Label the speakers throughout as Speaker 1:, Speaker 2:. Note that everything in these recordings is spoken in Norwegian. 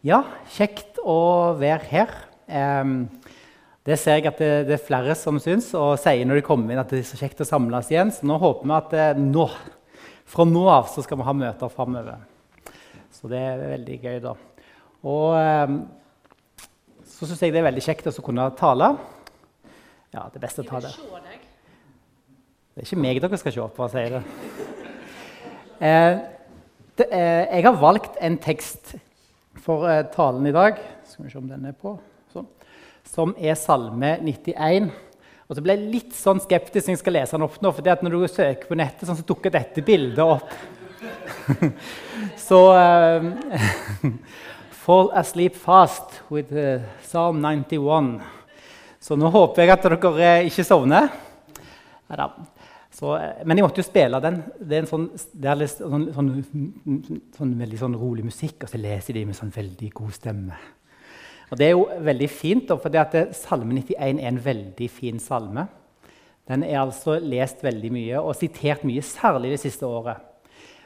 Speaker 1: Ja, kjekt å være her. Det ser jeg at det, er flere som syns, og sier når de kommer inn at det er så kjekt å samles igjen. Så nå håper vi at uh, nå, fra nå av så skal vi ha møter framover. Så det er veldig gøy, da. Og så syns jeg det er veldig kjekt å kunne tale. Ja, det er best å ta det. Det er ikke meg dere skal se på, sier det. Det uh, jeg har valgt en tekst for uh, talen i dag. Skal vi se om den er på. Sånn. Som er Salme 91. Og så ble jeg litt sånn skeptisk når jeg skal lese den opp nå, for når du søker på nettet, sånn, så dukker dette bildet opp. så uh, Fall asleep fast with uh, Psalm 91. Så nå håper jeg at dere ikke sovner. Ja, så, eh, men jeg måtte jo spille den. Det er en sånn, er sånn, sånn, sånn, veldig sånn rolig musikk, og så leser de med sånn veldig god stemme. Og Det er jo veldig fint, for det at Salme 91 er en veldig fin salme. Den er altså lest veldig mye og sitert mye, særlig det siste året.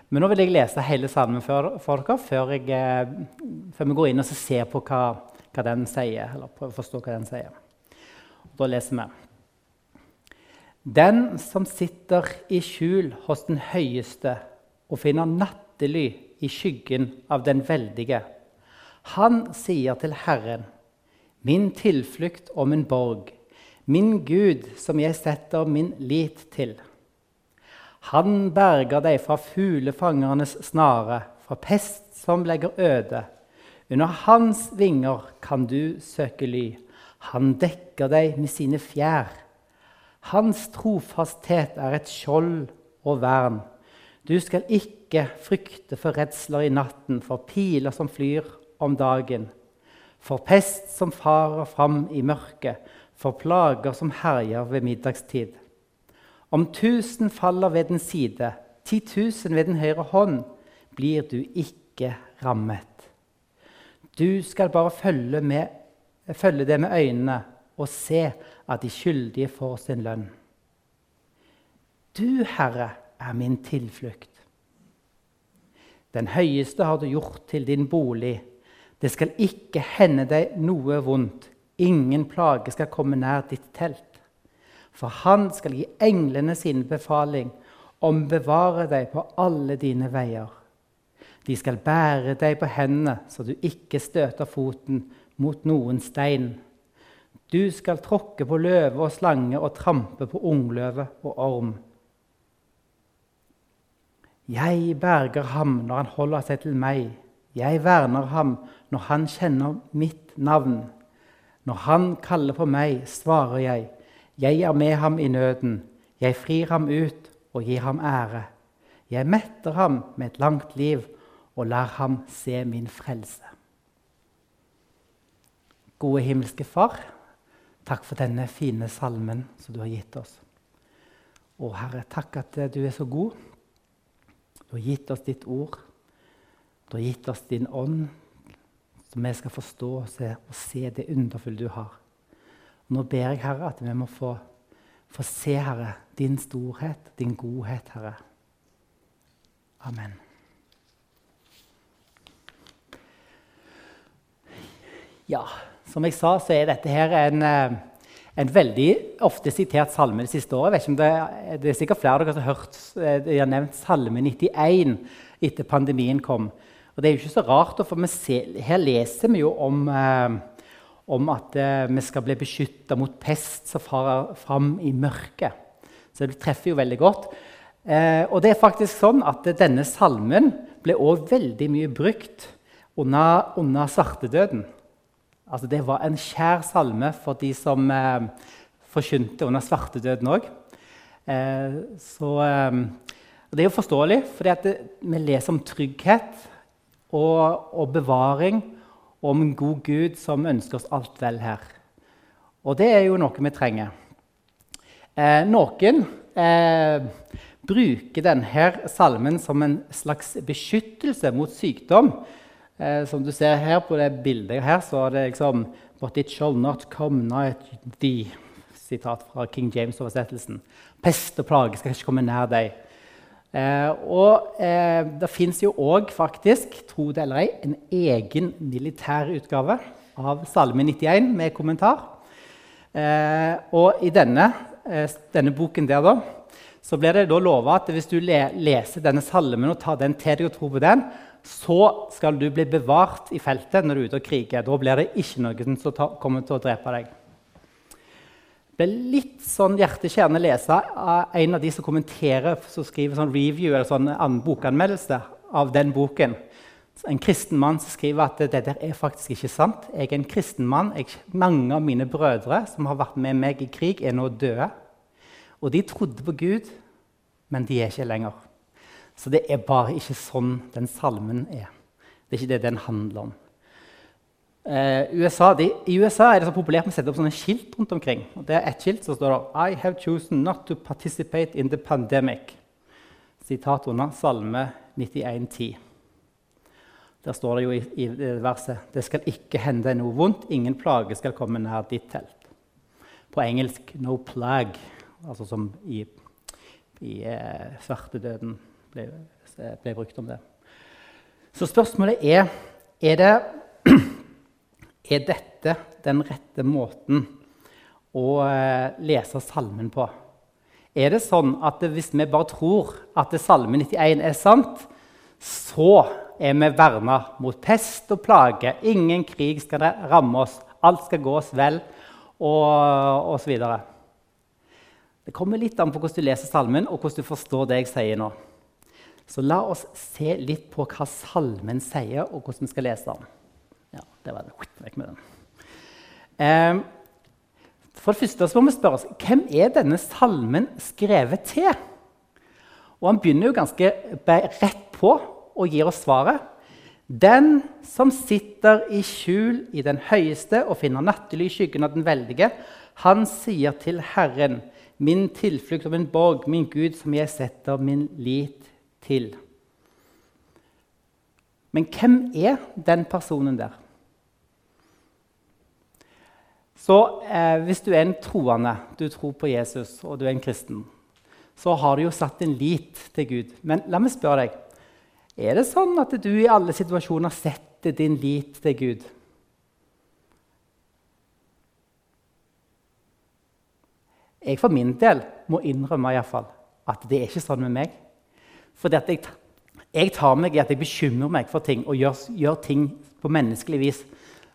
Speaker 1: Men nå vil jeg lese hele salmen for, for dere før, jeg, eh, før, vi går inn og ser på hva, hva den sier. eller prøver å forstå hva den sier. Og da leser vi. Den som sitter i skjul hos den høyeste og finner nattely i skyggen av den veldige, han sier til Herren, min tilflukt og min borg, min Gud som jeg setter min lit til. Han berger deg fra fuglefangernes snare, fra pest som legger øde. Under hans vinger kan du søke ly. Han dekker deg med sine fjær. Hans trofasthet er et skjold og vern. Du skal ikke frykte for redsler i natten, for piler som flyr om dagen, for pest som farer fram i mørket, for plager som herjer ved middagstid. Om tusen faller ved den side, ti tusen ved den høyre hånd, blir du ikke rammet. Du skal bare følge, med, følge det med øynene og se at de skyldige får sin lønn. Du, Herre, er min tilflukt. Den høyeste har du gjort til din bolig. Det skal ikke hende deg noe vondt. Ingen plage skal komme nær ditt telt. For han skal gi englene sin befaling om bevare deg på alle dine veier. De skal bære deg på hendene, så du ikke støter foten mot noen stein. Du skal tråkke på løve og slange og trampe på ungløve og orm. Jeg berger ham når han holder seg til meg. Jeg verner ham når han kjenner mitt navn. Når han kaller på meg, svarer jeg. Jeg er med ham i nøden. Jeg frir ham ut og gir ham ære. Jeg metter ham med et langt liv og lar ham se min frelse. Gode himmelske Far. Takk for denne fine salmen som du har gitt oss. Å Herre, takk at du er så god. Du har gitt oss ditt ord. Du har gitt oss din ånd, så vi skal forstå og se, og se det underfulle du har. Nå ber jeg, Herre, at vi må få, få se, Herre, din storhet, din godhet, Herre. Amen. Ja. Som jeg sa, så er dette her en, eh, en veldig ofte sitert salme det siste året. Det, det, er sikkert flere av dere som har hørt eh, de har nevnt Salme 91 etter pandemien kom. Og det er jo ikke så rart, for ser, her leser vi jo om, eh, om at eh, vi skal bli beskytta mot pest som farer fram i mørket. Så det treffer jo veldig godt. Eh, og det er faktisk sånn at denne salmen ble også veldig mye brukt under, under svartedøden. Altså, det var en kjær salme for de som eh, forkynte under svartedøden òg. Eh, eh, det er jo forståelig, for vi leser om trygghet og, og, bevaring, og om en god Gud som ønsker oss alt vel her. Og det er jo noe vi trenger. Eh, noen eh, bruker denne salmen som en slags beskyttelse mot sykdom. Eh, som du ser her på det bildet her, så er det liksom But it shall not come night thee. Sitat fra King James-oversettelsen. Pest og plage skal ikke komme nær deg. Eh, og eh, det fins jo òg faktisk, tro det eller ei, en egen militær utgave av Salme 91 med kommentar. Eh, og i denne, eh, denne, boken der da, så blir det da lova at hvis du le leser denne salmen og tar den til deg og tror på den, så skal du bli bevart i feltet når du er ute og kriger. Da blir det ikke noen som kommer til å drepe deg. Det ble litt sånn hjerteskjærende å lese av en av de som kommenterer, som skriver sånn review eller sånn bokanmeldelse av den boken. En kristen mann skriver at det der er faktisk ikke sant. Jeg er en kristen mann. Mange av mine brødre som har vært med meg i krig, er nå døde. Og de trodde på Gud, men de er ikke lenger. Så det er bare ikke sånn den salmen er. Det er ikke det den handler om. Eh, USA, de, I USA er det så populært med å sette opp sånne skilt rundt omkring. Og det er et skilt som står der I have chosen not to participate in the pandemic. Sitat under Salme 91,10. Der står det jo i, i verset Det skal ikke hende noe vondt, ingen plage skal komme nær ditt telt. På engelsk 'no plague', altså som i, i eh, svartedøden ble, ble brukt om det. Så spørsmålet er er det er dette den rette måten å eh, lese salmen på? Er det sånn at hvis vi bare tror at salme 91 er sant, så er vi verna mot pest og plage. Ingen krig skal ramme oss. Alt skal gå oss vel, og osv. Det kommer litt an på hvordan du leser salmen, og hvordan du forstår det jeg sier nå. Så la oss se litt på hva salmen sier, og hvordan vi skal lese den. Ja, det var det. Vekk med den. Eh, for det første må vi spørre oss hvem er denne salmen skrevet til. Og Han begynner jo ganske rett på og gir oss svaret. Den som sitter i skjul i den høyeste og finner nattelig i skyggen av den veldige, han sier til Herren, min tilflukt og min borg, min Gud, som jeg setter min lit til. Men hvem er den personen der? Så eh, hvis du er en troende, du tror på Jesus og du er en kristen, så har du jo satt din lit til Gud. Men la meg spørre deg er det sånn at du i alle situasjoner setter din lit til Gud? Jeg for min del må innrømme i fall, at det er ikke sånn med meg. Fordi jeg, jeg, tar meg i at jeg bekymrer meg for ting og gjør, gjør ting på menneskelig vis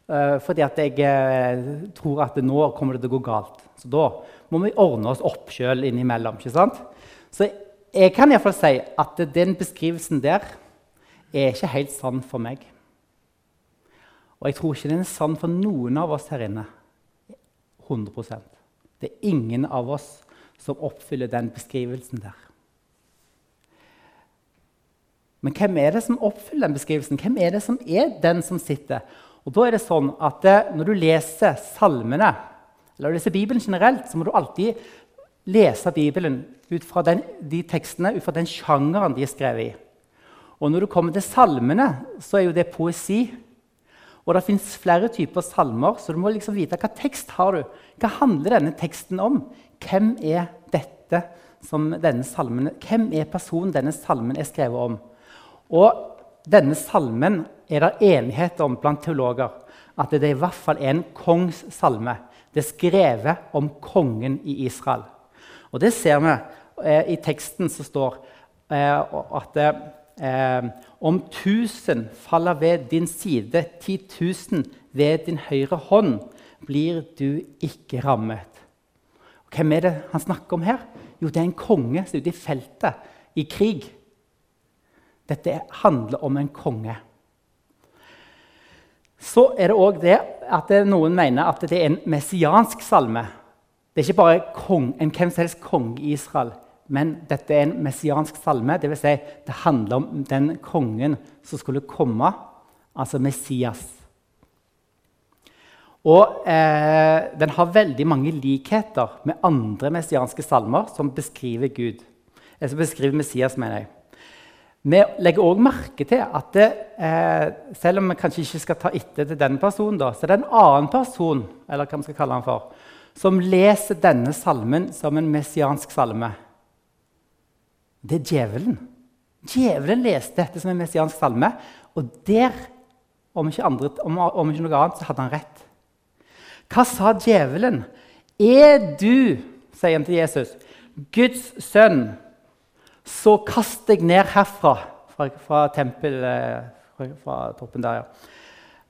Speaker 1: Uh, fordi at jeg uh, tror at nå kommer det til å gå galt. Så da må vi ordne oss opp sjøl innimellom. ikke sant? Så jeg kan iallfall si at den beskrivelsen der er ikke helt sann for meg. Og jeg tror ikke den er sann for noen av oss her inne. 100% Det er ingen av oss som oppfyller den beskrivelsen der. Men hvem er det som oppfyller den beskrivelsen? Hvem er det som er den som sitter? Og da er det sånn at eh, Når du leser salmene, eller leser Bibelen generelt, så må du alltid lese Bibelen ut fra den, de tekstene ut fra den sjangeren de er skrevet i. Og når du kommer til salmene, så er jo det poesi. Og det fins flere typer salmer, så du må liksom vite hva tekst har du. Hva handler denne teksten om? Hvem er dette som denne salmen, Hvem er personen denne salmen er skrevet om? Og denne salmen er det enighet om blant teologer at det i hvert fall er en kongssalme. Det er skrevet om kongen i Israel. Og det ser vi eh, i teksten som står eh, at eh, om tusen faller ved din side, ti tusen ved din høyre hånd, blir du ikke rammet. Hvem er det han snakker om her? Jo, det er en konge som er ute i feltet i krig. Dette handler om en konge. Så er det òg det at noen mener at det er en messiansk salme. Det er ikke bare kong, en hvem som helst konge i Israel, men dette er en messiansk salme. Det, vil Si, det handler om den kongen som skulle komme, altså Messias. Og eh, Den har veldig mange likheter med andre messianske salmer som beskriver Gud. Eller som beskriver Messias, mener jeg. Vi legger òg merke til at det, eh, selv om vi kanskje ikke skal ta etter til den personen, da, så er det en annen person eller hva vi skal kalle han for, som leser denne salmen som en messiansk salme. Det er djevelen. Djevelen leste dette som en messiansk salme, og der, om ikke, andre, om, om ikke noe annet, så hadde han rett. Hva sa djevelen? Er du, sier han til Jesus, Guds sønn, så kast deg ned herfra, fra, fra tempelet, fra, fra toppen der, ja.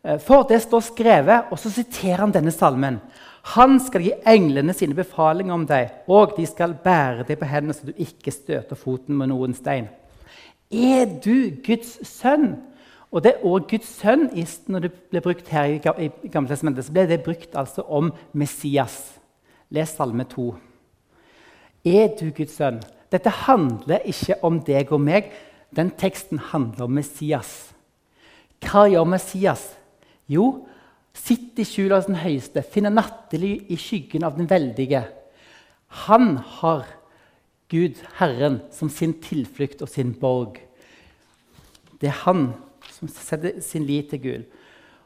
Speaker 1: Eh, for det står skrevet, og så siterer han denne salmen. Han skal gi englene sine befalinger om deg, og de skal bære deg på hendene så du ikke støter foten med noen stein. Er du Guds sønn? Og det er Guds sønn når det ble brukt her i Gamle testamentet, så ble det brukt altså om Messias. Les Salme 2. Er du Guds sønn? Dette handler ikke om deg og meg. Den teksten handler om Messias. Hva gjør Messias? Jo, Sitt i skjul av den høyeste, finner nattely i skyggen av den veldige. Han har Gud, Herren, som sin tilflukt og sin borg. Det er han som setter sin lit til Gud.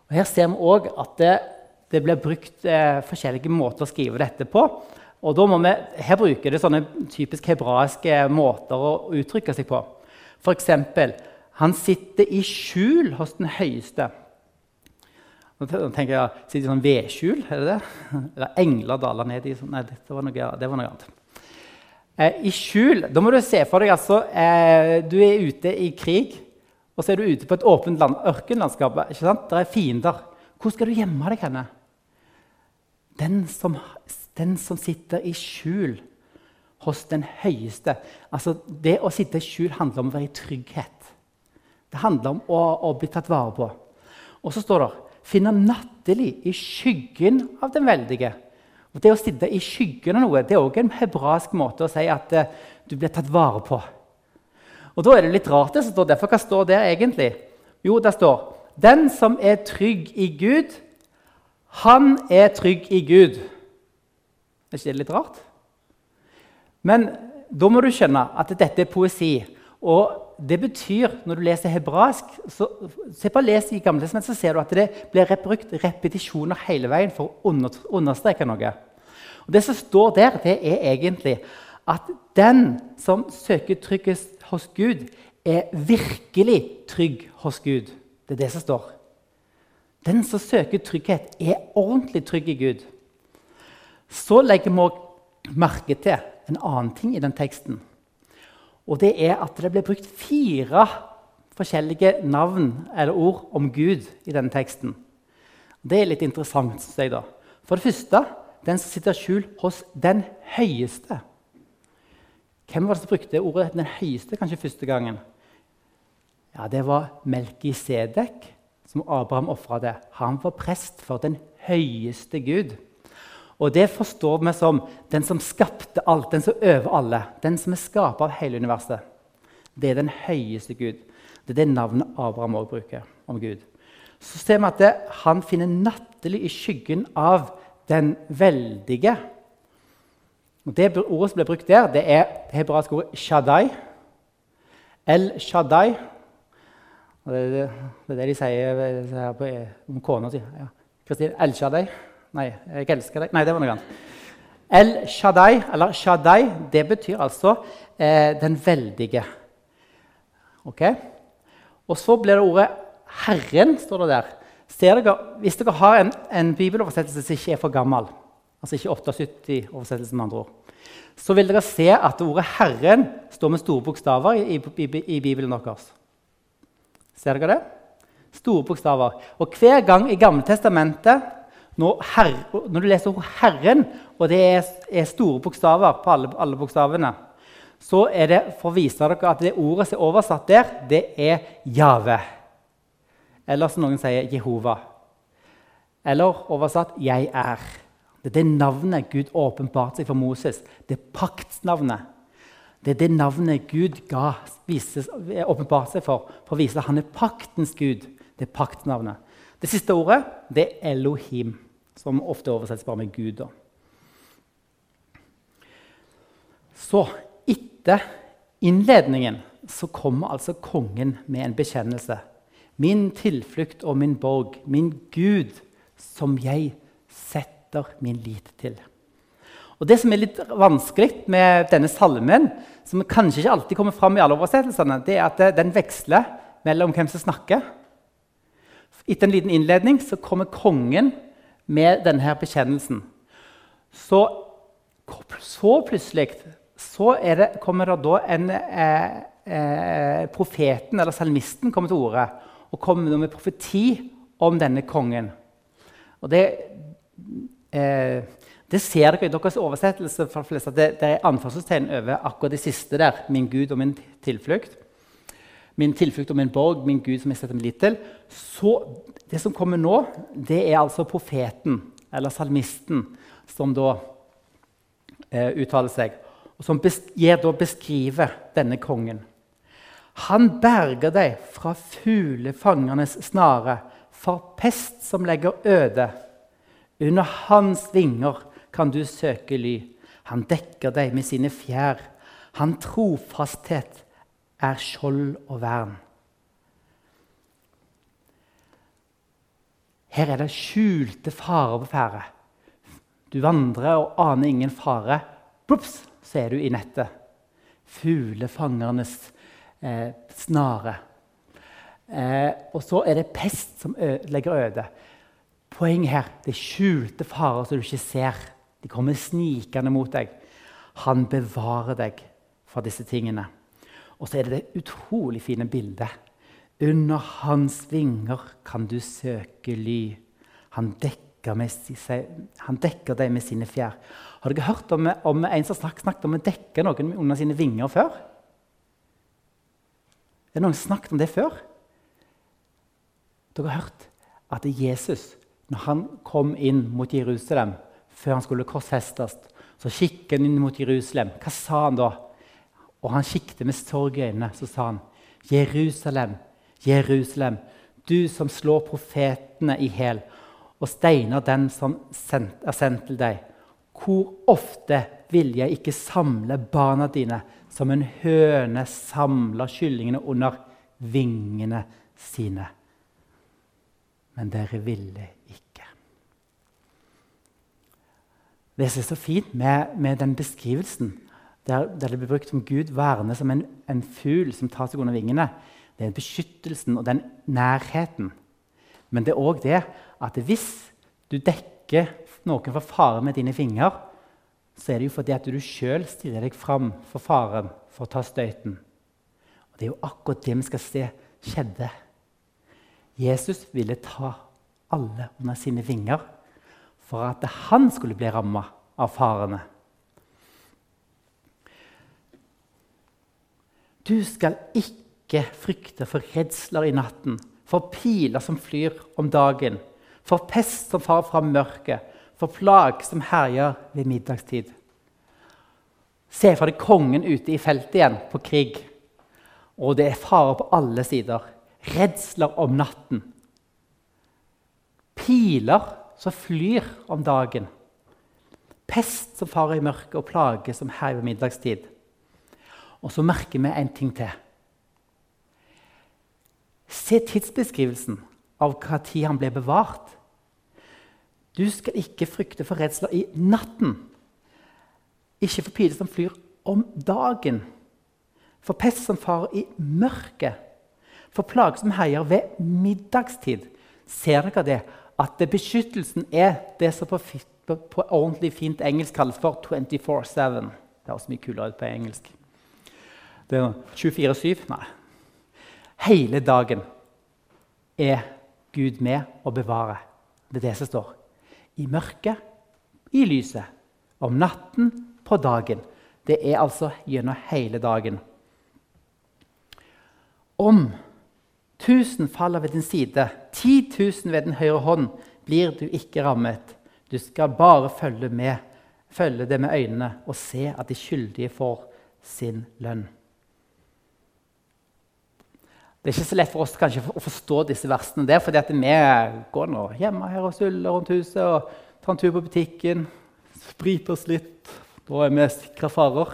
Speaker 1: Og Her ser vi òg at det, det blir brukt eh, forskjellige måter å skrive dette på. Og da må vi, Her bruker det sånne typisk hebraiske måter å uttrykke seg på. F.eks.: Han sitter i skjul hos den høyeste. Nå tenker jeg, Sitter i sånn vedskjul? er det det? Eller engler daler ned i sånn Nei, dette var noe, det var noe annet. Eh, I skjul Da må du se for deg altså eh, Du er ute i krig, og så er du ute på et åpent land, ørkenlandskap. ikke sant? Der er fiender. Hvor skal du gjemme deg henne? Den som, den som sitter i skjul hos den høyeste. Altså, Det å sitte i skjul handler om å være i trygghet. Det handler om å, å bli tatt vare på. Og så står det finner nattelig i skyggen av den veldige. Og det å sitte i skyggen av noe det er også en hebraisk måte å si at uh, du blir tatt vare på. Og Da er det litt rart det står derfor. Hva står der egentlig? Jo, det står Den som er trygg i Gud, han er trygg i Gud. Er ikke det litt rart? Men da må du skjønne at dette er poesi. Og det betyr, når du leser hebraisk så, Se på les i Gamle så ser du at det blir brukt repetisjoner hele veien for å under, understreke noe. Og Det som står der, det er egentlig at den som søker tryggest hos Gud, er virkelig trygg hos Gud. Det er det som står. Den som søker trygghet, er ordentlig trygg i Gud. Så legger vi merke til en annen ting i den teksten. Og det er at det ble brukt fire forskjellige navn eller ord om Gud i denne teksten. Det er litt interessant. synes jeg da. For det første den som sitter skjult hos den høyeste. Hvem var det som brukte ordet 'den høyeste' kanskje første gangen? Ja, Det var Melkisedek, som Abraham ofra det. Han var prest for den høyeste Gud. Og det forstår vi som den som skapte alt, den som øver alle. Den som er skaper av hele universet. Det er den høyeste Gud. Det er det navnet Abraham også bruker om Gud. Så ser vi at det, han finner nattelig i skyggen av den veldige. Og Det ordet som blir brukt der, det er det hebraiske ordet shaddai. El shaddai. Det, er det, de sier om kona si. Ja. Kristin, El shaddai. Nei, jeg elsker deg. Nei, det var noe annet. El Shaddai, eller Shaddai, det betyr altså eh, den veldige. Ok? Og så blir det ordet 'Herren', står det der. Dere, hvis dere har en, en, bibeloversettelse som ikke er for gammel, altså ikke 78-oversettelsen, med andre ord, så vil dere se at ordet 'Herren' står med store bokstaver i, i, i, Bibelen deres. Ser dere det? Store bokstaver. Og hver gang i Gammeltestamentet når, her, når, du leser ordet 'Herren', og det er, er store bokstaver på alle, alle, bokstavene, så er det for å vise dere at det ordet som er oversatt der, det er Jave. Eller som noen sier Jehova. Eller oversatt 'Jeg er'. Det er det navnet Gud åpenbarte seg for Moses. Det er paktsnavnet. Det er det navnet Gud ga, åpenbarte seg for for å vise at han er paktens Gud. Det er paktnavnet. Det siste ordet det er Elohim, som ofte oversettes bare med Gud. Så etter innledningen så kommer altså kongen med en bekjennelse. Min tilflukt og min borg, min Gud, som jeg setter min lit til. Og Det som er litt vanskelig med denne salmen, som kanskje ikke alltid kommer fram i alle oversettelsene, det er at den veksler mellom hvem som snakker. Etter en liten innledning så kommer kongen med denne bekjennelsen. Så, så plutselig så det, kommer det da en eh, eh, Profeten eller salmisten kommer til orde og kommer med profeti om denne kongen. Og det, eh, det ser dere i deres oversettelse. for fleste, at det, det er anførselstegn over akkurat det siste der. Min Gud og min tilflukt. Min tilflukt og min borg, min Gud som jeg setter min lit til. Så det som kommer nå, det er altså profeten, eller salmisten, som da eh, uttaler seg. Og som gir da beskriver denne kongen. Han berger deg fra fuglefangernes snare, fra pest som legger øde. Under hans vinger kan du søke ly. Han dekker deg med sine fjær. Han trofasthet er skjold og vern. Her er det skjulte farer på ferde. Du vandrer og aner ingen fare. Plups, så er du i nettet. Fuglefangernes eh, snare. Eh, og så er det pest som legger øde. Poenget her det er skjulte farer som du ikke ser. De kommer snikende mot deg. Han bevarer deg fra disse tingene. Og så er det det utrolig fine bildet. Under hans vinger kan du søke ly. Han dekker, seg, han dekker deg med sine fjær. Har dere hørt om, om en som snakket om å dekke noen under sine vinger før? Det noen snakket om det før? Dere har hørt at Jesus, når han kom inn mot Jerusalem før han skulle korsfestes, så kikket han inn mot Jerusalem. Hva sa han da? Og han kikket med sorg i øynene. Så sa han, Jerusalem, Jerusalem, du som slår profetene i hæl og steiner den som er sendt til deg. Hvor ofte vil jeg ikke samle barna dine som en høne samler kyllingene under vingene sine? Men dere ville ikke. Det som er så fint med, med den beskrivelsen, der, der, det blir brukt som Gud verner som en, en fugl som tar seg under vingene, det er beskyttelsen og den nærheten. Men det er òg det at hvis du dekker noen for fare med dine fingre, så er det jo fordi at du sjøl stiller deg fram for faren for å ta støyten. Og Det er jo akkurat det vi skal se skjedde. Jesus ville ta alle under sine vinger for at han skulle bli ramma av farene. Du skal ikke frykte for redsler i natten, for piler som flyr om dagen, for pest som farer fra mørket, for plag som herjer ved middagstid. Se for deg kongen ute i feltet igjen, på krig. Og det er farer på alle sider. Redsler om natten. Piler som flyr om dagen. Pest som farer i mørket, og plage som herjer ved middagstid. Og så merker vi en ting til. Se tidsbeskrivelsen av hva tid han ble bevart. Du skal ikke frykte for redsler i natten. Ikke for piler som flyr om dagen. For pest som farer i mørket. For plager som heier ved middagstid. Ser dere det? At beskyttelsen er det som på, på, på ordentlig fint engelsk kalles for 24-7. Det også mye kulere ut på engelsk. Det er 24-7? Nei. Hele dagen er Gud med å bevare. Det er det som står. I mørket, i lyset. Om natten, på dagen. Det er altså gjennom hele dagen. Om tusen faller ved din side, ti tusen ved den høyre hånd, blir du ikke rammet. Du skal bare følge, med, følge det med øynene og se at de skyldige får sin lønn. Det er ikke så lett for oss kanskje, å forstå disse versene. der, fordi vi går nå hjemme her og suller rundt huset og tar en tur på butikken. Spriter oss litt. Da er vi sikra farer.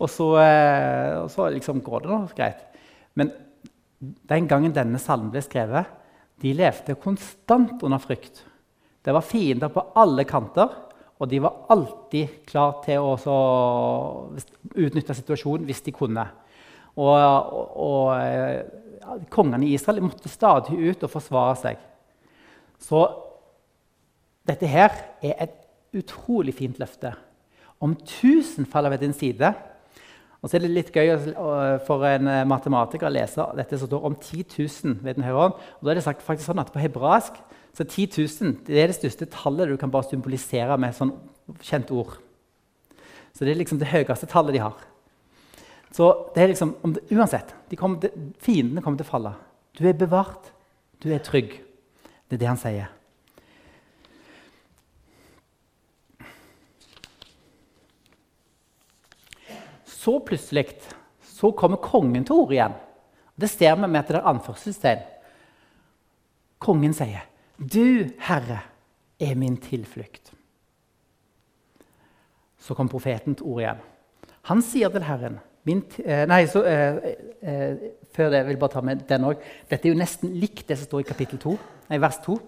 Speaker 1: Og så, eh, og så liksom går det nå greit. Men den gangen denne salmen ble skrevet, de levde konstant under frykt. Det var fiender på alle kanter, Og de var alltid klar til å utnytte situasjonen hvis de kunne. Og, og, og ja, kongene i Israel måtte stadig ut og forsvare seg. Så dette her er et utrolig fint løfte. Om tusen faller ved din side og så er det litt gøy for en eh, matematiker å lese dette som står om 10 000 ved den høyre hånd. Og da er det sagt faktisk sånn at På hebraisk så 10 000 det er det største tallet du kan bare symbolisere med et sånn kjent ord. Så det er liksom det høyeste tallet de har. Så det er liksom, Uansett, de kommer til, fiendene kommer til å falle. Du er bevart. Du er trygg. Det er det han sier. Så plutselig så kommer kongen til ordet igjen. Det ser vi med at det er anførselstegn. Kongen sier, 'Du, Herre, er min tilflukt'. Så kom profeten til ordet igjen. Han sier til Herren eh, Nei, så, eh, eh, før det jeg bare ta med den òg. Dette er jo nesten likt det som står i kapittel 2, nei, vers 2.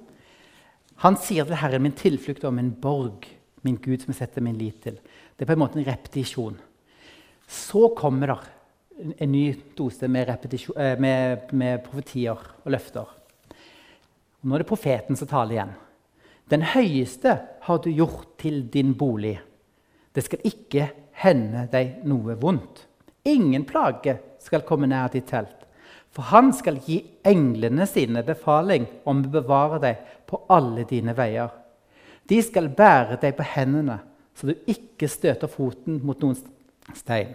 Speaker 1: Han sier til Herren, 'Min tilflukt og min borg, min Gud som jeg setter min lit til'. Det er på en måte en repetisjon. Så kommer det en ny dose med, med, med profetier og løfter. Og nå er det profeten som taler igjen. Den høyeste har du gjort til din bolig. Det skal ikke hende deg noe vondt. Ingen plage skal komme nær ditt telt. For han skal gi englene sine befaling om å bevare deg på alle dine veier. De skal bære deg på hendene, så du ikke støter foten mot noen stein.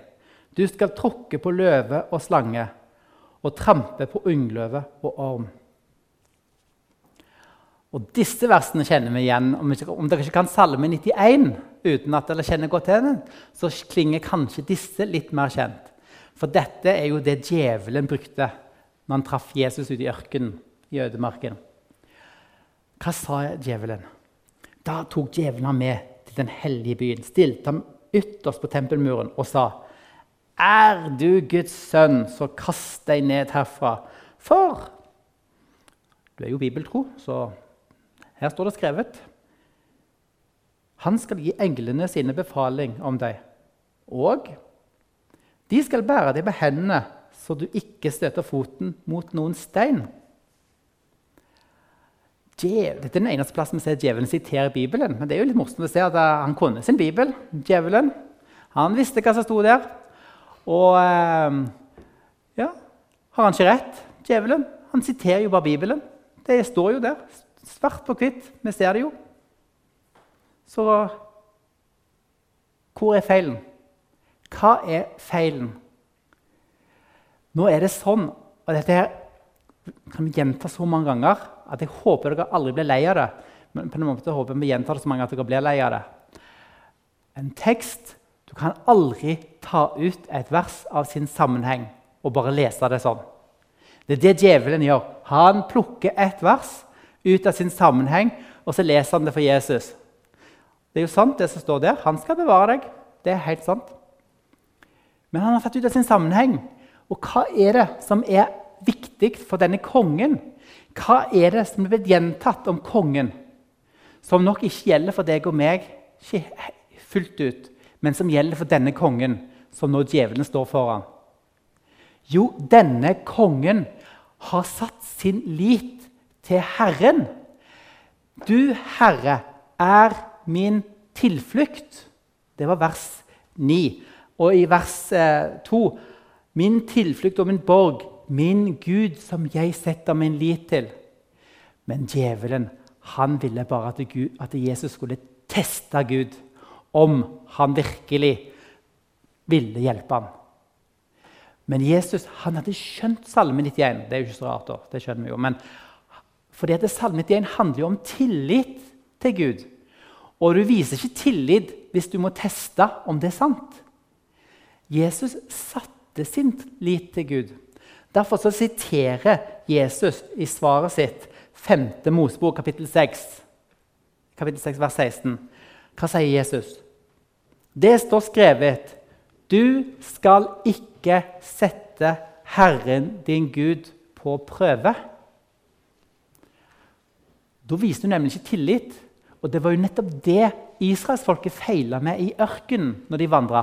Speaker 1: Du skal tråkke på løve og slange og trampe på ungløve og orm. Og Disse versene kjenner vi igjen. Om, dere ikke kan Salme 91 uten at dere kjenner godt til den, så klinger kanskje disse litt mer kjent. For dette er jo det djevelen brukte når han traff Jesus ute i ørkenen, i ødemarken. Hva sa djevelen? Da tok djevelen ham med til den hellige byen, stilte ham ytterst på tempelmuren og sa er du Guds sønn, så kast deg ned herfra. For du er jo bibeltro, så her står det skrevet. Han skal gi englene sine befaling om deg. Og de skal bære deg på hendene, så du ikke støter foten mot noen stein. Dette er den eneste plassen vi ser djevelen sitere Bibelen. Men det er jo litt morsomt å se at han kunne sin bibel. djevelen. Han visste hva som sto der. Og eh, ja, har han ikke rett, djevelen? Han siterer jo bare Bibelen. Det står jo der, svart på hvitt. Vi ser det jo. Så hvor er feilen? Hva er feilen? Nå er det sånn, og dette kan vi gjenta så mange ganger at jeg håper dere aldri blir lei av det. Men på en måte håper vi gjentar det så mange at dere blir lei av det. En tekst Du kan aldri ta ut et vers av sin sammenheng og bare lese det sånn. Det er det djevelen gjør. Han plukker et vers ut av sin sammenheng, og så leser han det for Jesus. Det er jo sant, det som står der. Han skal bevare deg. Det er helt sant. Men han har satt ut av sin sammenheng. Og hva er det som er viktig for denne kongen? Hva er det som er blitt gjentatt om kongen, som nok ikke gjelder for deg og meg ikke fullt ut, men som gjelder for denne kongen, som nå djevelen står foran? Jo, denne kongen har satt sin lit til Herren. Du, Herre, er min tilflukt. Det var vers 9. Og i vers eh, 2.: Min tilflukt og min borg, min Gud, som jeg setter min lit til. Men djevelen han ville bare at, Gud, at Jesus skulle teste Gud om han virkelig ville hjelpe ham. Men Jesus han hadde skjønt Salme 91. Det er jo ikke så rart. da, det skjønner vi jo, men fordi at Salme 91 handler jo om tillit til Gud. Og du viser ikke tillit hvis du må teste om det er sant. Jesus satte sin lit til Gud. Derfor så siterer Jesus i svaret sitt 5. Mosebok, kapittel 6, kapittel 6, vers 16. Hva sier Jesus? Det står skrevet Du skal ikke sette Herren din Gud på prøve. Da viser du nemlig ikke tillit. Og det var jo nettopp det israelsfolket feila med i ørkenen når de vandra.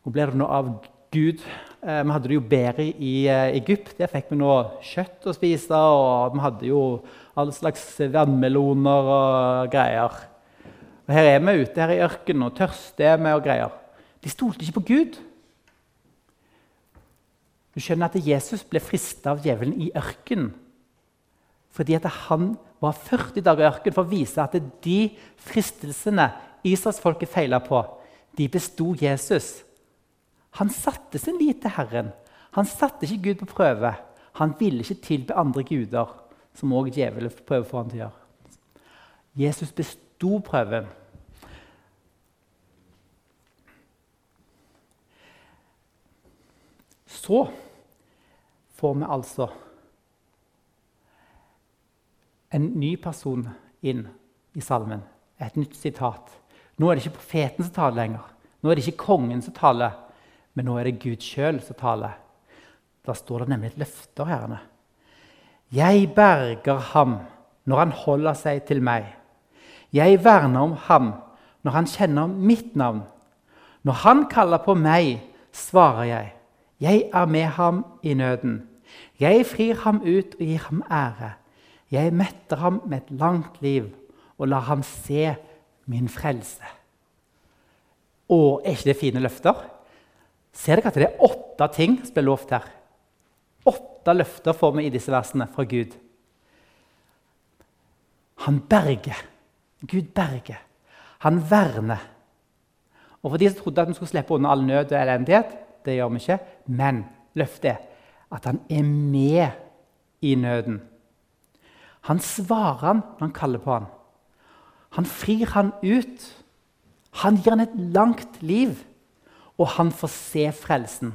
Speaker 1: Hvor ble det nå av Gud? Eh, vi hadde det jo bedre i eh, Egypt. Der fikk vi noe kjøtt å spise. Og vi hadde jo all slags vannmeloner og greier. Og Her er vi ute her i ørkenen og tørste er vi og greier. De stolte ikke på Gud. Du skjønner at Jesus ble frista av djevelen i ørkenen fordi at han var 40 dager i ørkenen for å vise at de fristelsene israelsfolket feila på, de besto Jesus. Han satte sin lit til Herren. Han satte ikke Gud på prøve. Han ville ikke tilbe andre guder, som også djevelen prøver for han til å gjøre. Jesus besto prøven. Så får vi altså en ny person inn i salmen. Et nytt sitat. Nå er det ikke profeten som taler lenger. Nå er det ikke kongen som taler, men nå er det Gud sjøl som taler. Da står det nemlig et løfte herrene. Jeg berger ham når han holder seg til meg. Jeg verner om ham når han kjenner mitt navn. Når han kaller på meg, svarer jeg. Jeg er med ham i nøden. Jeg frir ham ut og gir ham ære. Jeg metter ham med et langt liv og lar ham se min frelse. Å, er ikke det fine løfter? Ser dere at det er åtte ting som blir lovt her? Åtte løfter får vi i disse versene fra Gud. Han berger. Gud berger. Han verner. Og For de som trodde at vi skulle slippe unna all nød og elendighet, det gjør vi ikke. Men løftet er at han er med i nøden. Han svarer han når han kaller på han. Han frir han ut. Han gir han et langt liv, og han får se frelsen.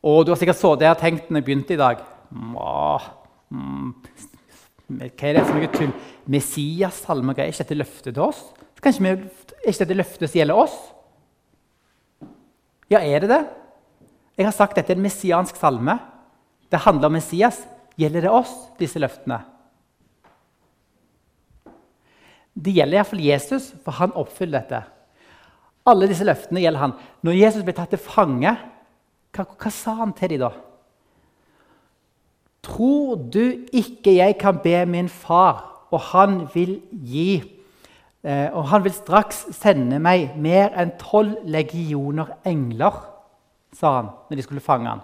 Speaker 1: Og Du har sikkert så det jeg har tenkt når jeg begynte i dag. Mm, hva er det for noe tull? Messias, salmer, er ikke dette løftet til oss? Kanskje vi, er ikke dette løftet som gjelder oss? Ja, er det det? Jeg har sagt dette er en messiansk salme. Det handler om Messias. Gjelder det oss, disse løftene? Det gjelder iallfall Jesus, for han oppfyller dette. Alle disse løftene gjelder han. Når Jesus ble tatt til fange, hva, hva sa han til dem da? Tror du ikke jeg kan be min far, og han vil gi Eh, og han vil straks sende meg mer enn tolv legioner engler, sa han når de skulle fange han.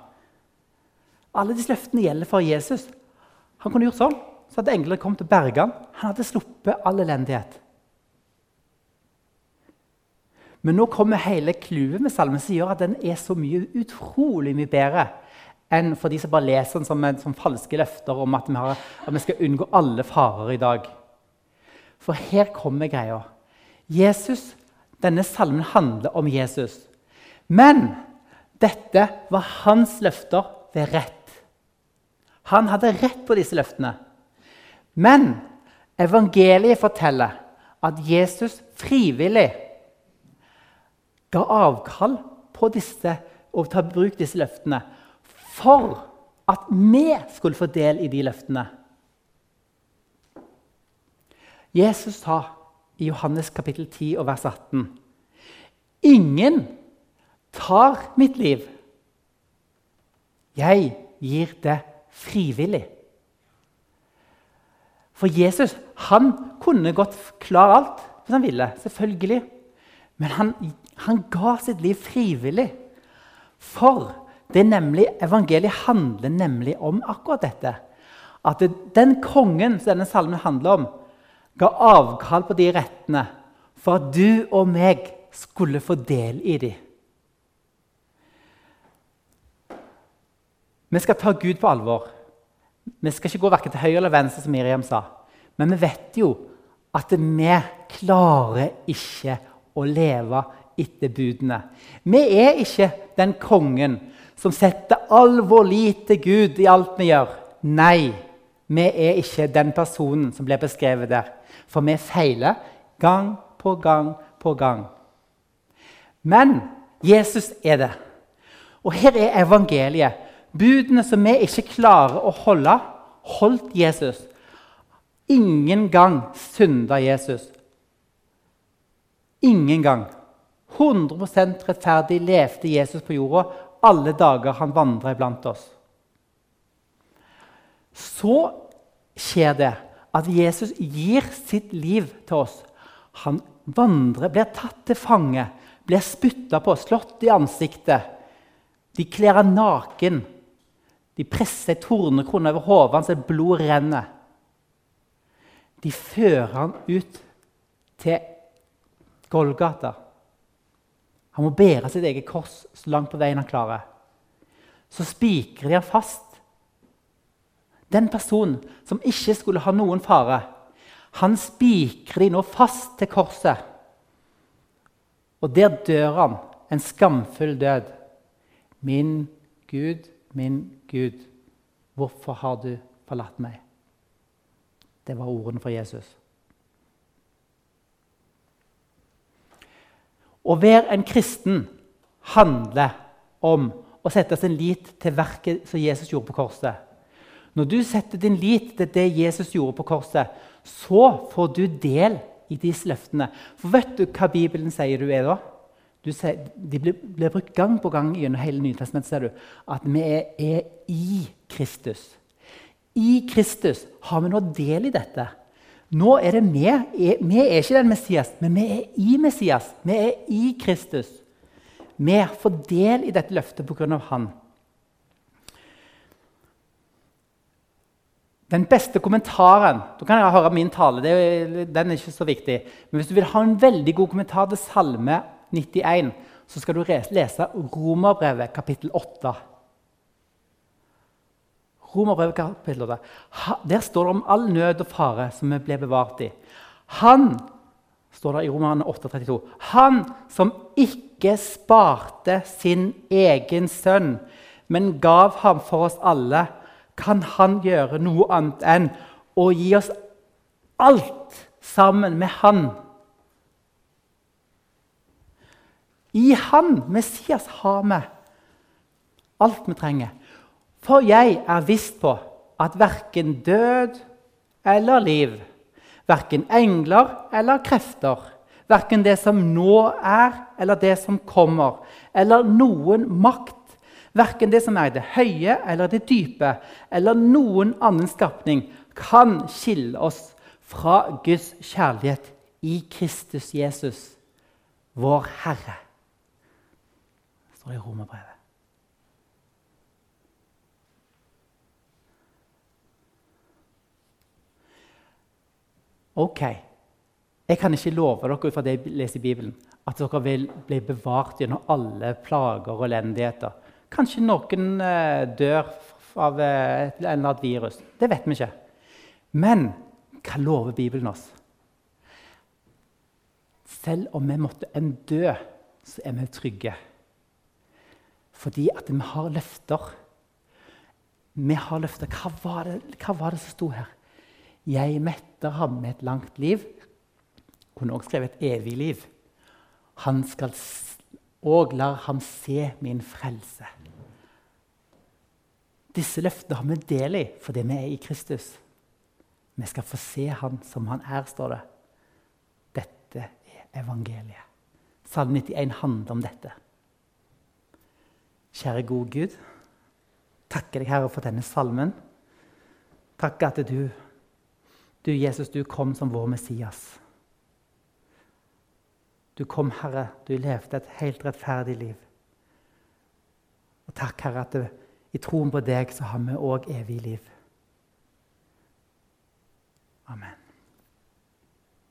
Speaker 1: Alle disse løftene gjelder for Jesus. Han kunne gjort sånn, så hadde englene kommet til å berge han. Han hadde sluppet all elendighet. Men nå kommer hele clouet med salmen som gjør at den er så mye, utrolig mye bedre enn for de som bare leser den som, som falske løfter om at vi, har, at vi skal unngå alle farer i dag. For her kommer greia. Jesus, Denne salmen handler om Jesus. Men dette var hans løfter ved rett. Han hadde rett på disse løftene. Men evangeliet forteller at Jesus frivillig ga avkall på disse og ta bruk disse løftene for at vi skulle få del i de løftene. Jesus sa i Johannes kapittel 10 og vers 18.: Ingen tar mitt liv. Jeg gir det frivillig. For Jesus han kunne godt klare alt hvis han ville. selvfølgelig. Men han, han ga sitt liv frivillig. For det er nemlig, evangeliet handler nemlig om akkurat dette. At den kongen som denne salmen handler om, ga avkall på de rettene for at du og meg skulle få del i dem. Vi skal ta Gud på alvor. Vi skal ikke gå verken til høyre eller venstre, som Miriam sa. Men vi vet jo at vi klarer ikke å leve etter budene. Vi er ikke den kongen som setter all vår lit til Gud i alt vi gjør. Nei, vi er ikke den personen som blir beskrevet der. For vi feiler gang på gang på gang. Men Jesus er det. Og her er evangeliet. Budene som vi ikke klarer å holde, holdt Jesus. Ingen gang synda Jesus. Ingen gang. 100% rettferdig levde Jesus på jorda alle dager han vandra iblant oss. Så skjer det at Jesus gir sitt liv til oss. Han vandrer, blir tatt til fange, blir spytta på, slått i ansiktet. De kler ham naken. De presser ei tornekrone over hodet hans, et blod renner. De fører han ut til Golgata. Han må bære sitt eget kors så langt på veien han klarer. Så spikrer de han fast. Den personen som ikke skulle ha noen fare, han spikrer de nå fast til korset. Og der dør han en skamfull død. Min Gud, min Gud, hvorfor har du forlatt meg? Det var ordene fra Jesus. Å være en kristen handler om å sette sin lit til verket som Jesus gjorde på korset. Når du setter din lit til det Jesus gjorde på korset, så får du del i disse løftene. For vet du hva Bibelen sier du er da? Ser, de blir, brukt gang på gang gjennom hele Nytestamentet. ser du, At vi er, er, i Kristus. I Kristus har vi nå del i dette. Nå er det vi. Vi er ikke den Messias, men vi er i Messias. Vi er i Kristus. Vi får del i dette løftet pga. Han. Den beste kommentaren Da kan høre min tale. Det, den er ikke så viktig. Men hvis du vil ha en veldig god kommentar til Salme 91, så skal du lese Romerbrevet kapittel 8. Romerbrevet kapittel 8. Der står det om all nød og fare som vi ble bevart i. Han står det i Romerne 8,32. Han som ikke sparte sin egen sønn, men gav ham for oss alle, kan han gjøre noe annet enn å gi oss alt sammen med han I Han, Messias, har vi alt vi trenger. For jeg er visst på at verken død eller liv, verken engler eller krefter, verken det som nå er, eller det som kommer, eller noen makt, verken det som er det høye eller det dype, eller noen annen skapning, kan skille oss fra Guds kjærlighet i Kristus Jesus, vår Herre står det i Romerbrevet. Ok, jeg kan ikke love dere ut fra det jeg leser i Bibelen, at dere vil bli bevart gjennom alle plager og elendigheter. Kanskje noen eh, dør av eh, et eller annet virus. Det vet vi ikke. Men hva lover Bibelen oss? Selv om vi måtte en dø, så er vi trygge. Fordi at vi har løfter. Vi har løfter. Hva var det, hva var det som sto her? Jeg metter ham med et langt liv. Kunne også skrevet et evig liv. Han skal og lar ham se min frelse. Disse løftene har vi del i fordi vi er i Kristus. Vi skal få se han som han er, står det. Dette er evangeliet. Salme 91 handler om dette. Kjære gode Gud, takker deg, Herre, for denne salmen. Takk at du, du, Jesus, du kom som vår Messias. Du kom, Herre, du levde et helt rettferdig liv. Og takk, Herre, at du, i troen på deg så har vi òg evig liv. Amen.